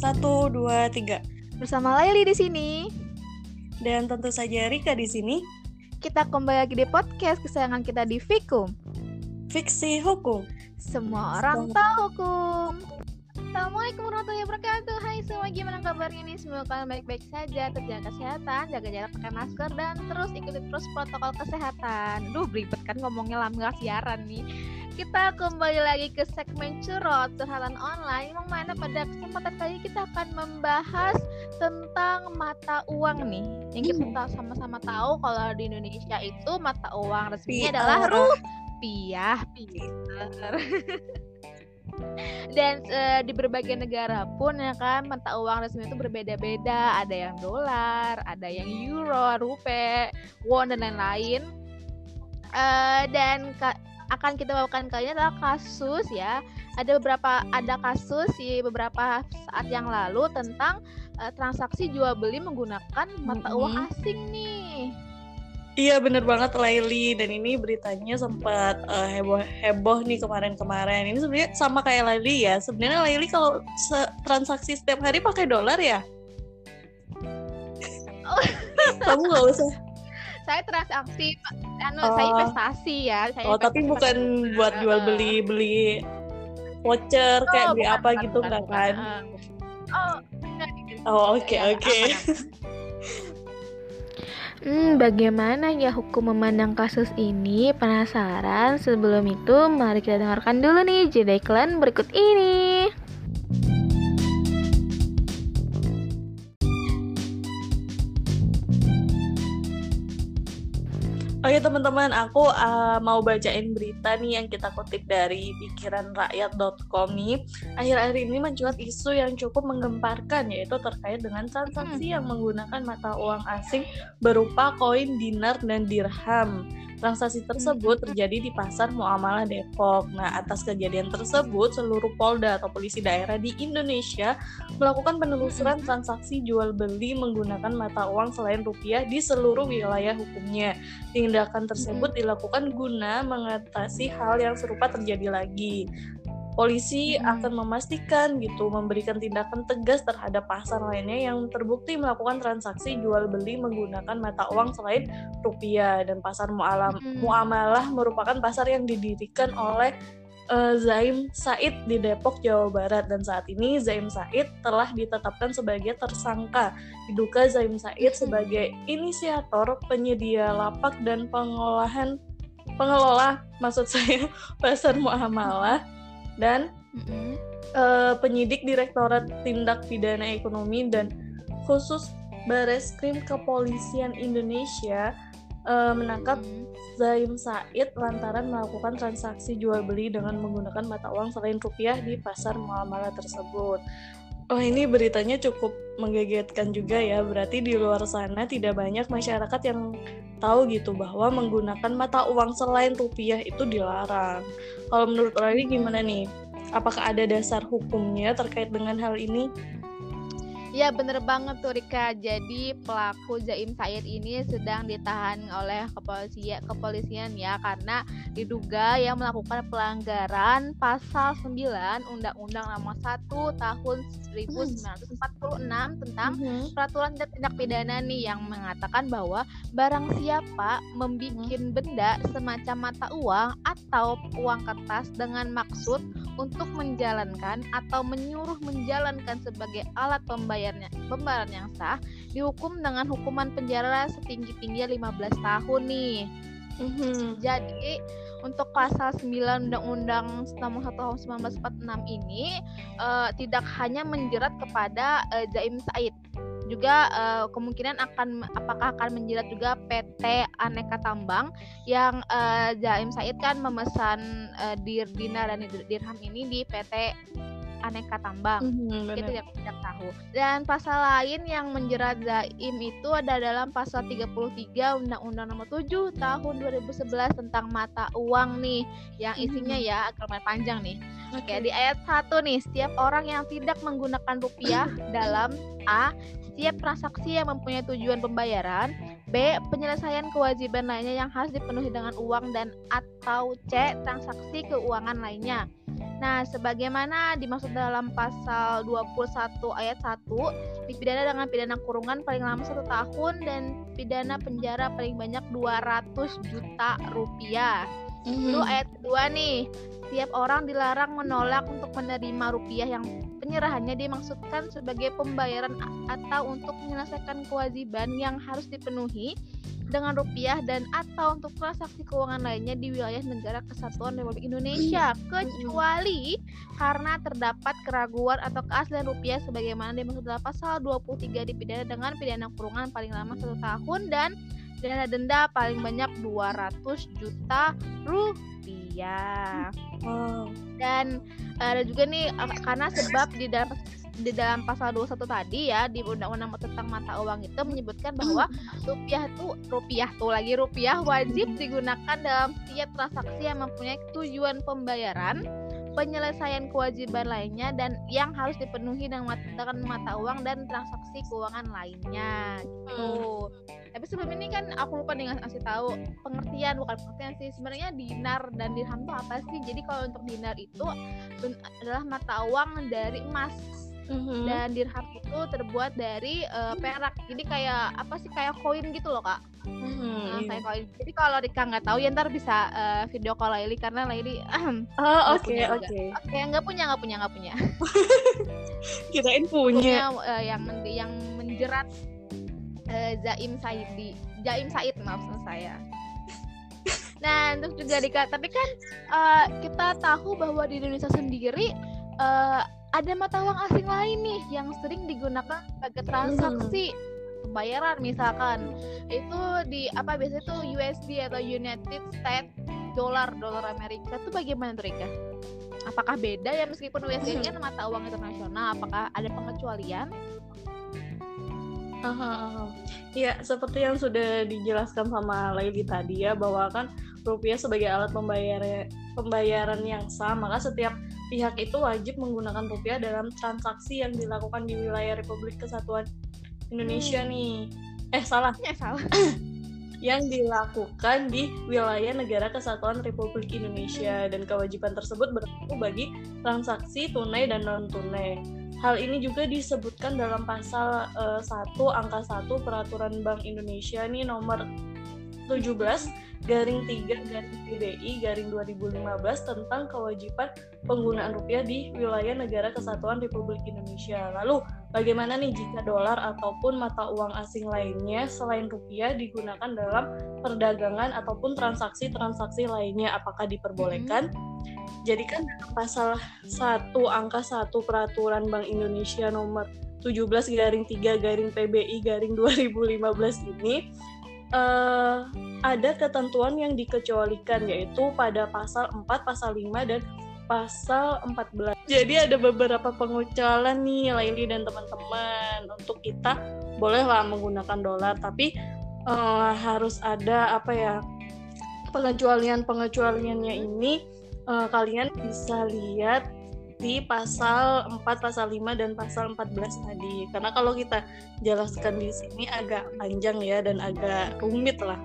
Satu, dua, tiga. Bersama Laili di sini. Dan tentu saja Rika di sini. Kita kembali lagi di podcast kesayangan kita di Fikum. Fiksi hukum. Semua orang tahu hukum. Assalamualaikum warahmatullahi wabarakatuh Hai semua gimana kabarnya nih Semoga kalian baik-baik saja Terjaga kesehatan Jaga jarak pakai masker Dan terus ikuti terus protokol kesehatan Duh beribet kan ngomongnya lama siaran nih kita kembali lagi ke segmen curot curhatan online yang mana pada kesempatan kali ini kita akan membahas tentang mata uang nih. Yang kita tahu sama-sama tahu kalau di Indonesia itu mata uang resminya adalah rupiah pinter dan uh, di berbagai negara pun ya kan mata uang resmi itu berbeda-beda. Ada yang dolar ada yang euro rupiah won dan lain-lain. Uh, dan akan kita bawakan kali ini adalah kasus ya. Ada beberapa ada kasus di beberapa saat yang lalu tentang uh, transaksi jual beli menggunakan mata uang asing nih. Iya bener banget Laili dan ini beritanya sempat uh, heboh heboh nih kemarin-kemarin. Ini sebenarnya sama kayak Laili ya. Sebenarnya Laili kalau transaksi setiap hari pakai dolar ya? Oh. Kamu nggak usah saya transaksi anu oh. saya investasi ya saya oh tapi bukan buat jual beli beli voucher oh, kayak beli apa bukan, gitu bukan, kan oh oh oke oke Hmm, bagaimana ya hukum memandang kasus ini? Penasaran? Sebelum itu, mari kita dengarkan dulu nih jeda iklan berikut ini. Oke teman-teman, aku uh, mau bacain berita nih yang kita kutip dari pikiranrakyat.com nih. Akhir-akhir ini mencuat isu yang cukup menggemparkan yaitu terkait dengan transaksi hmm. yang menggunakan mata uang asing berupa koin dinar dan dirham. Transaksi tersebut terjadi di Pasar Muamalah Depok. Nah, atas kejadian tersebut, seluruh Polda atau polisi daerah di Indonesia melakukan penelusuran transaksi jual beli menggunakan mata uang selain rupiah di seluruh wilayah hukumnya. Tindakan tersebut dilakukan guna mengatasi hal yang serupa terjadi lagi polisi hmm. akan memastikan gitu memberikan tindakan tegas terhadap pasar lainnya yang terbukti melakukan transaksi jual beli menggunakan mata uang selain rupiah. Dan pasar mualam hmm. muamalah merupakan pasar yang didirikan oleh uh, Zaim Said di Depok Jawa Barat. Dan saat ini Zaim Said telah ditetapkan sebagai tersangka. Diduga Zaim Said sebagai inisiator penyedia lapak dan pengolahan pengelola maksud saya pasar muamalah dan mm-hmm. uh, penyidik Direktorat Tindak Pidana Ekonomi dan khusus Bareskrim Kepolisian Indonesia uh, menangkap mm-hmm. Zaim Said lantaran melakukan transaksi jual beli dengan menggunakan mata uang selain rupiah di pasar muamalah tersebut. Oh ini beritanya cukup menggegetkan juga ya. Berarti di luar sana tidak banyak masyarakat yang tahu gitu bahwa menggunakan mata uang selain rupiah itu dilarang. Kalau menurut Rani gimana nih? Apakah ada dasar hukumnya terkait dengan hal ini? Ya bener banget tuh Rika. Jadi pelaku Zaim Said ini sedang ditahan oleh kepolisian, kepolisian ya karena diduga yang melakukan pelanggaran pasal 9 Undang-Undang Nomor 1 Tahun 1946 tentang mm-hmm. peraturan tindak pidana nih yang mengatakan bahwa barang siapa membuat mm-hmm. benda semacam mata uang atau uang kertas dengan maksud untuk menjalankan atau menyuruh menjalankan sebagai alat pembayarannya pembayaran yang sah dihukum dengan hukuman penjara setinggi-tingginya 15 tahun nih. Mm-hmm. Jadi untuk pasal 9 Undang-Undang Nomor 1 Tahun 1946 ini uh, tidak hanya menjerat kepada uh, Zaim Said juga uh, kemungkinan akan apakah akan menjerat juga PT Aneka Tambang yang uh, Jaim Said kan memesan uh, dir dinar dan dirham ini di PT aneka tambang mm-hmm, itu yang tidak tahu dan pasal lain yang menjerat Zaim itu ada dalam pasal 33 Undang-Undang Nomor 7 Tahun 2011 tentang mata uang nih yang isinya mm-hmm. ya agak panjang nih okay. Oke di ayat 1 nih setiap orang yang tidak menggunakan rupiah dalam A setiap transaksi yang mempunyai tujuan pembayaran B. Penyelesaian kewajiban lainnya yang harus dipenuhi dengan uang dan atau C. Transaksi keuangan lainnya Nah, sebagaimana dimaksud dalam pasal 21 ayat 1, dipidana dengan pidana kurungan paling lama satu tahun dan pidana penjara paling banyak 200 juta rupiah. Mm-hmm. Lalu ayat kedua nih, setiap orang dilarang menolak untuk menerima rupiah yang penyerahannya dimaksudkan sebagai pembayaran atau untuk menyelesaikan kewajiban yang harus dipenuhi dengan rupiah dan atau untuk transaksi keuangan lainnya di wilayah negara kesatuan Republik Indonesia kecuali karena terdapat keraguan atau keaslian rupiah sebagaimana dimaksud dalam pasal 23 dipidana dengan pidana kurungan paling lama satu tahun dan dana denda paling banyak 200 juta rupiah. Oh. Dan ada juga nih karena sebab di dalam di dalam pasal 21 tadi ya di undang-undang tentang mata uang itu menyebutkan bahwa rupiah itu rupiah tuh lagi rupiah wajib digunakan dalam setiap transaksi yang mempunyai tujuan pembayaran penyelesaian kewajiban lainnya dan yang harus dipenuhi dengan mata, mata uang dan transaksi keuangan lainnya gitu. Hmm. Tapi sebelum ini kan aku lupa dengan ngasih tahu pengertian bukan pengertian sih sebenarnya dinar dan dirham itu apa sih? Jadi kalau untuk dinar itu adalah mata uang dari emas hmm dan dirham itu terbuat dari uh, perak. Jadi kayak apa sih kayak koin gitu loh kak. Mm-hmm. nah, kayak koin. Jadi kalau Rika nggak tahu ya ntar bisa uh, video call Laili karena Laili oh oke oke. Oke nggak punya nggak punya nggak punya. Kirain punya, punya uh, yang yang menjerat uh, Zaim Saidi. Zaim Said maaf saya. Nah, untuk juga Rika, tapi kan uh, kita tahu bahwa di Indonesia sendiri uh, ada mata uang asing lain nih yang sering digunakan sebagai transaksi pembayaran misalkan itu di apa biasanya tuh USD atau United States Dollar dolar Amerika itu bagaimana mereka? Apakah beda ya meskipun USD ini kan mata uang internasional? Apakah ada pengecualian? Ya, seperti yang sudah dijelaskan sama Laili tadi ya bahwa kan rupiah sebagai alat pembayaran pembayaran yang sah, maka setiap pihak itu wajib menggunakan rupiah dalam transaksi yang dilakukan di wilayah Republik Kesatuan Indonesia hmm. nih. Eh salah. Ya salah. yang dilakukan di wilayah negara kesatuan Republik Indonesia dan kewajiban tersebut berlaku bagi transaksi tunai dan non tunai. Hal ini juga disebutkan dalam pasal uh, eh, 1 angka 1 Peraturan Bank Indonesia nih nomor 17 garing 3 garing PDI garing 2015 tentang kewajiban penggunaan rupiah di wilayah negara kesatuan Republik Indonesia. Lalu bagaimana nih jika dolar ataupun mata uang asing lainnya selain rupiah digunakan dalam perdagangan ataupun transaksi-transaksi lainnya apakah diperbolehkan? Hmm. Jadi kan pasal 1 angka 1 peraturan Bank Indonesia nomor 17 garing 3 garing PBI garing 2015 ini uh, ada ketentuan yang dikecualikan yaitu pada pasal 4, pasal 5 dan pasal 14. Jadi ada beberapa pengecualian nih Laili dan teman-teman untuk kita bolehlah menggunakan dolar tapi uh, harus ada apa ya pengecualian pengecualiannya ini uh, kalian bisa lihat di pasal 4, pasal 5 dan pasal 14 tadi. Karena kalau kita jelaskan di sini agak panjang ya dan agak rumit lah.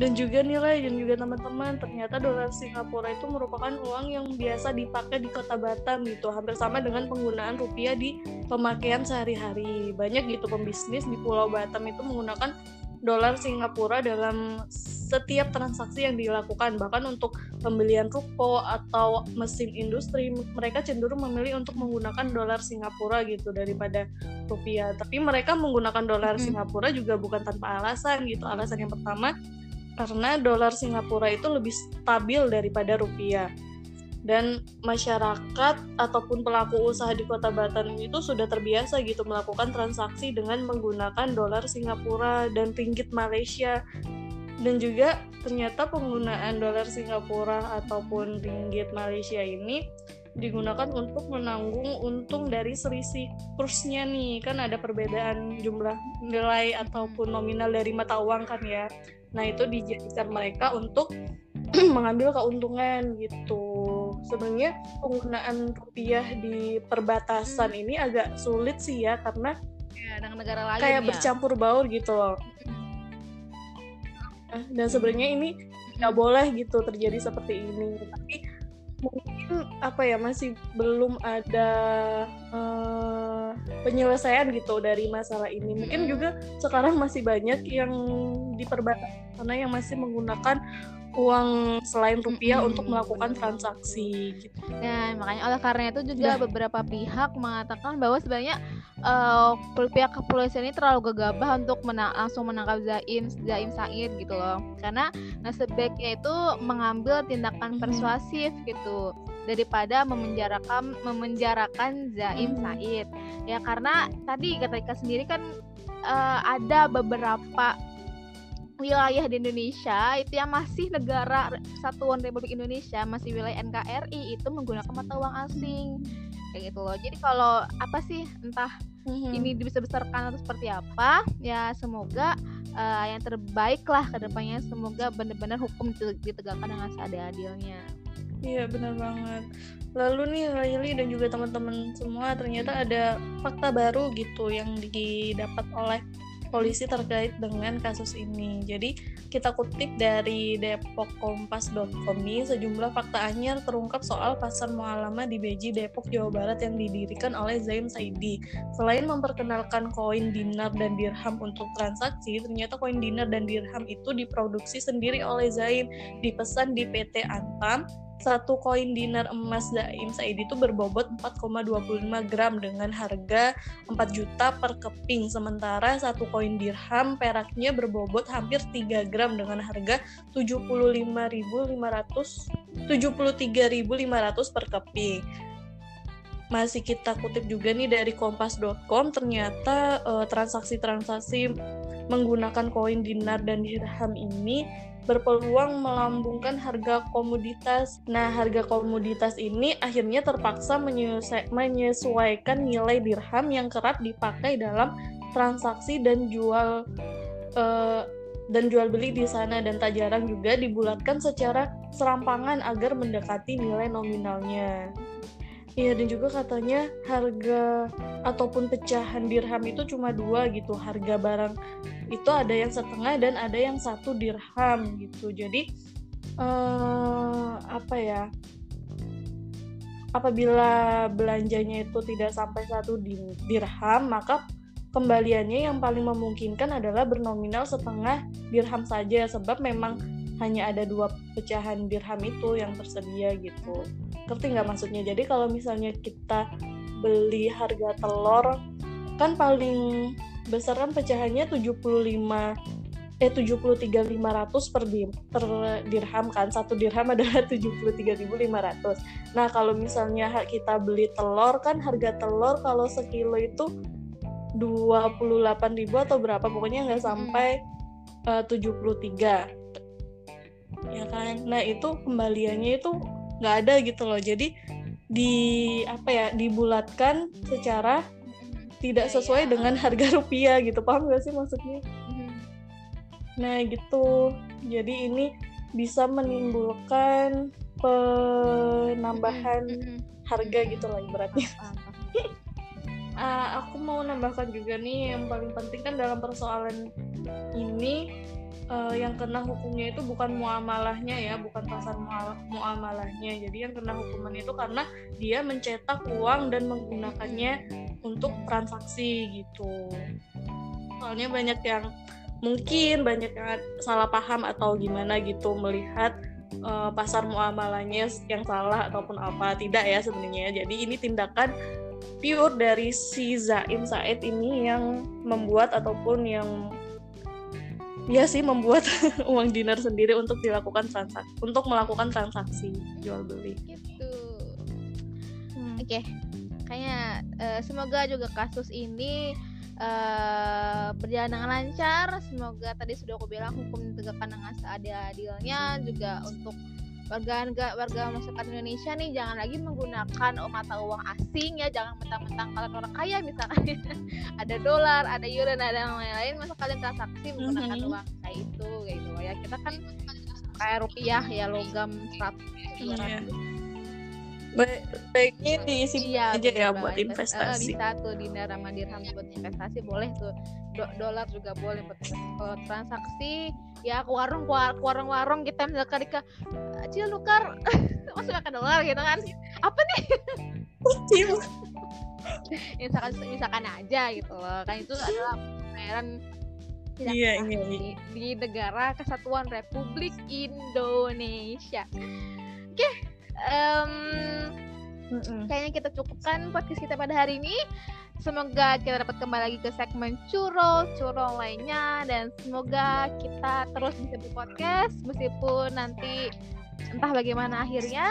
dan juga nilai dan juga teman-teman ternyata dolar Singapura itu merupakan uang yang biasa dipakai di kota Batam gitu hampir sama dengan penggunaan rupiah di pemakaian sehari-hari banyak gitu pembisnis di Pulau Batam itu menggunakan dolar Singapura dalam setiap transaksi yang dilakukan bahkan untuk pembelian ruko atau mesin industri mereka cenderung memilih untuk menggunakan dolar Singapura gitu daripada rupiah. Tapi mereka menggunakan dolar hmm. Singapura juga bukan tanpa alasan gitu. Alasan yang pertama karena dolar Singapura itu lebih stabil daripada rupiah. Dan masyarakat ataupun pelaku usaha di kota Batam itu sudah terbiasa gitu melakukan transaksi dengan menggunakan dolar Singapura dan ringgit Malaysia dan juga ternyata penggunaan dolar Singapura ataupun ringgit Malaysia ini digunakan untuk menanggung untung dari selisih kursnya nih. Kan ada perbedaan jumlah nilai ataupun nominal dari mata uang kan ya. Nah itu dijadikan mereka untuk mengambil keuntungan gitu. Sebenarnya penggunaan rupiah di perbatasan ini agak sulit sih ya karena ya, dengan negara lain kayak ya. bercampur baur gitu loh dan sebenarnya ini nggak boleh gitu terjadi seperti ini. Tapi mungkin apa ya masih belum ada uh, penyelesaian gitu dari masalah ini. Mungkin juga sekarang masih banyak yang diperbatasi karena yang masih menggunakan uang selain rupiah hmm, untuk melakukan transaksi gitu. Nah, makanya oleh karena itu juga nah. beberapa pihak mengatakan bahwa sebenarnya uh, pihak kepolisian ini terlalu gegabah untuk mena langsung menangkap Zaim Zaim Said gitu loh. Karena nah sebaiknya itu mengambil tindakan persuasif gitu daripada memenjarakan memenjarakan Zaim Said. Ya karena tadi kata sendiri kan uh, ada beberapa wilayah di Indonesia itu yang masih negara Satuan Republik Indonesia masih wilayah NKRI itu menggunakan mata uang asing. Kayak gitu loh. Jadi kalau apa sih entah mm-hmm. ini bisa besarkan atau seperti apa ya semoga uh, yang terbaik lah ke depannya semoga benar-benar hukum ditegakkan dengan seadil-adilnya. Iya benar banget. Lalu nih Laili dan juga teman-teman semua ternyata ada fakta baru gitu yang didapat oleh polisi terkait dengan kasus ini. Jadi kita kutip dari depokkompas.com nih sejumlah fakta anyar terungkap soal pasar mualama di Beji Depok Jawa Barat yang didirikan oleh Zaim Saidi. Selain memperkenalkan koin dinar dan dirham untuk transaksi, ternyata koin dinar dan dirham itu diproduksi sendiri oleh Zaim, dipesan di PT Antam satu koin dinar emas Zaim Said itu berbobot 4,25 gram dengan harga 4 juta per keping. Sementara satu koin dirham peraknya berbobot hampir 3 gram dengan harga 75.500 73.500 per keping. Masih kita kutip juga nih dari kompas.com ternyata eh, transaksi-transaksi menggunakan koin dinar dan dirham ini berpeluang melambungkan harga komoditas. Nah, harga komoditas ini akhirnya terpaksa menyesuaikan nilai dirham yang kerap dipakai dalam transaksi dan jual uh, dan jual beli di sana dan tak jarang juga dibulatkan secara serampangan agar mendekati nilai nominalnya. Iya dan juga katanya harga ataupun pecahan dirham itu cuma dua gitu. Harga barang itu ada yang setengah dan ada yang satu dirham gitu. Jadi uh, apa ya? Apabila belanjanya itu tidak sampai satu dirham maka kembaliannya yang paling memungkinkan adalah bernominal setengah dirham saja. Sebab memang hanya ada dua pecahan dirham itu yang tersedia gitu ngerti nggak maksudnya? Jadi kalau misalnya kita beli harga telur kan paling besar kan pecahannya 75 eh 73.500 per, di, per dirham kan. Satu dirham adalah 73.500 nah kalau misalnya kita beli telur kan harga telur kalau sekilo itu 28.000 atau berapa pokoknya nggak sampai uh, 73 ya kan? Nah itu kembaliannya itu nggak ada gitu loh. Jadi di apa ya dibulatkan secara tidak sesuai iya. dengan harga rupiah gitu. Paham gak sih maksudnya? Mm-hmm. nah gitu. Jadi ini bisa menimbulkan penambahan mm-hmm. harga gitu lah ibaratnya. Uh, aku mau nambahkan juga nih yang paling penting kan dalam persoalan ini uh, yang kena hukumnya itu bukan muamalahnya ya, bukan pasar muamalahnya. Jadi yang kena hukuman itu karena dia mencetak uang dan menggunakannya untuk transaksi gitu. Soalnya banyak yang mungkin banyak yang salah paham atau gimana gitu melihat uh, pasar muamalahnya yang salah ataupun apa tidak ya sebenarnya. Jadi ini tindakan pure dari si Zaim Said ini yang membuat ataupun yang Iya sih membuat uang dinar sendiri untuk dilakukan transaksi untuk melakukan transaksi jual beli. Gitu. Hmm. Oke, okay. kayaknya uh, semoga juga kasus ini uh, berjalan dengan lancar. Semoga tadi sudah aku bilang hukum ditegakkan dengan seadil-adilnya juga untuk warga negara warga masyarakat Indonesia nih jangan lagi menggunakan mata uang asing ya. Jangan mentang-mentang kalian orang kaya misalkan. Ada dolar ada euro dan ada yang lain-lain masa kalian transaksi menggunakan mm -hmm. uang kayak itu kayak gitu. Ya kita kan kayak rupiah ya logam 100 200 yeah. baiknya diisi iya, aja ya buat. Eh, investasi. bisa tuh dinar sama dirham buat investasi boleh tuh. Do- dolar juga boleh buat kalau transaksi ya ke warung ke warung warung kita misalkan Rika cil nukar. Masuk pakai dolar gitu kan? Apa nih? Cil. misalkan misalkan aja gitu loh. Kan itu adalah pembayaran tidak Iya, sah iya, di, di negara kesatuan Republik Indonesia. Oke Mm-mm. kayaknya kita cukupkan podcast kita pada hari ini. Semoga kita dapat kembali lagi ke segmen curol, curol lainnya dan semoga kita terus bisa berpodcast meskipun nanti entah bagaimana akhirnya.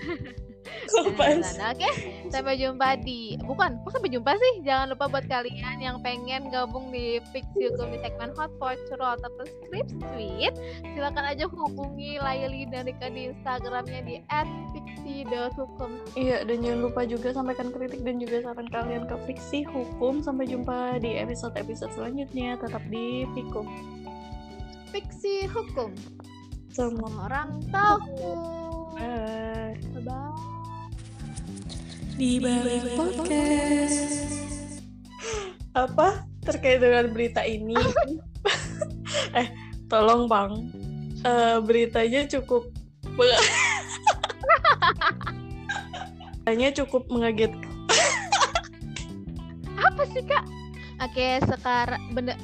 Oke, sampai jumpa di bukan, kok sampai jumpa sih? Jangan lupa buat kalian yang pengen gabung di Fiksi Hukum di segmen Hotpot Curol ataupun Script Tweet, silakan aja hubungi Laili dan Rika di Instagramnya di @fiksi.hukum. Iya, dan jangan lupa juga sampaikan kritik dan juga saran kalian ke Fiksi Hukum. Sampai jumpa di episode-episode selanjutnya. Tetap di Fikum. Fiksi Hukum. Semua. Semua orang tahu. Bye. Bye. Di balik podcast. Apa terkait dengan berita ini? eh, tolong bang. Eh, beritanya cukup beritanya cukup mengagetkan. Apa sih kak? Oke, sekarang bener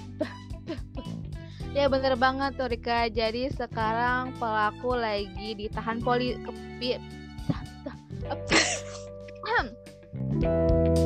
Ya bener banget tuh Rika. Jadi sekarang pelaku lagi ditahan poli ke Música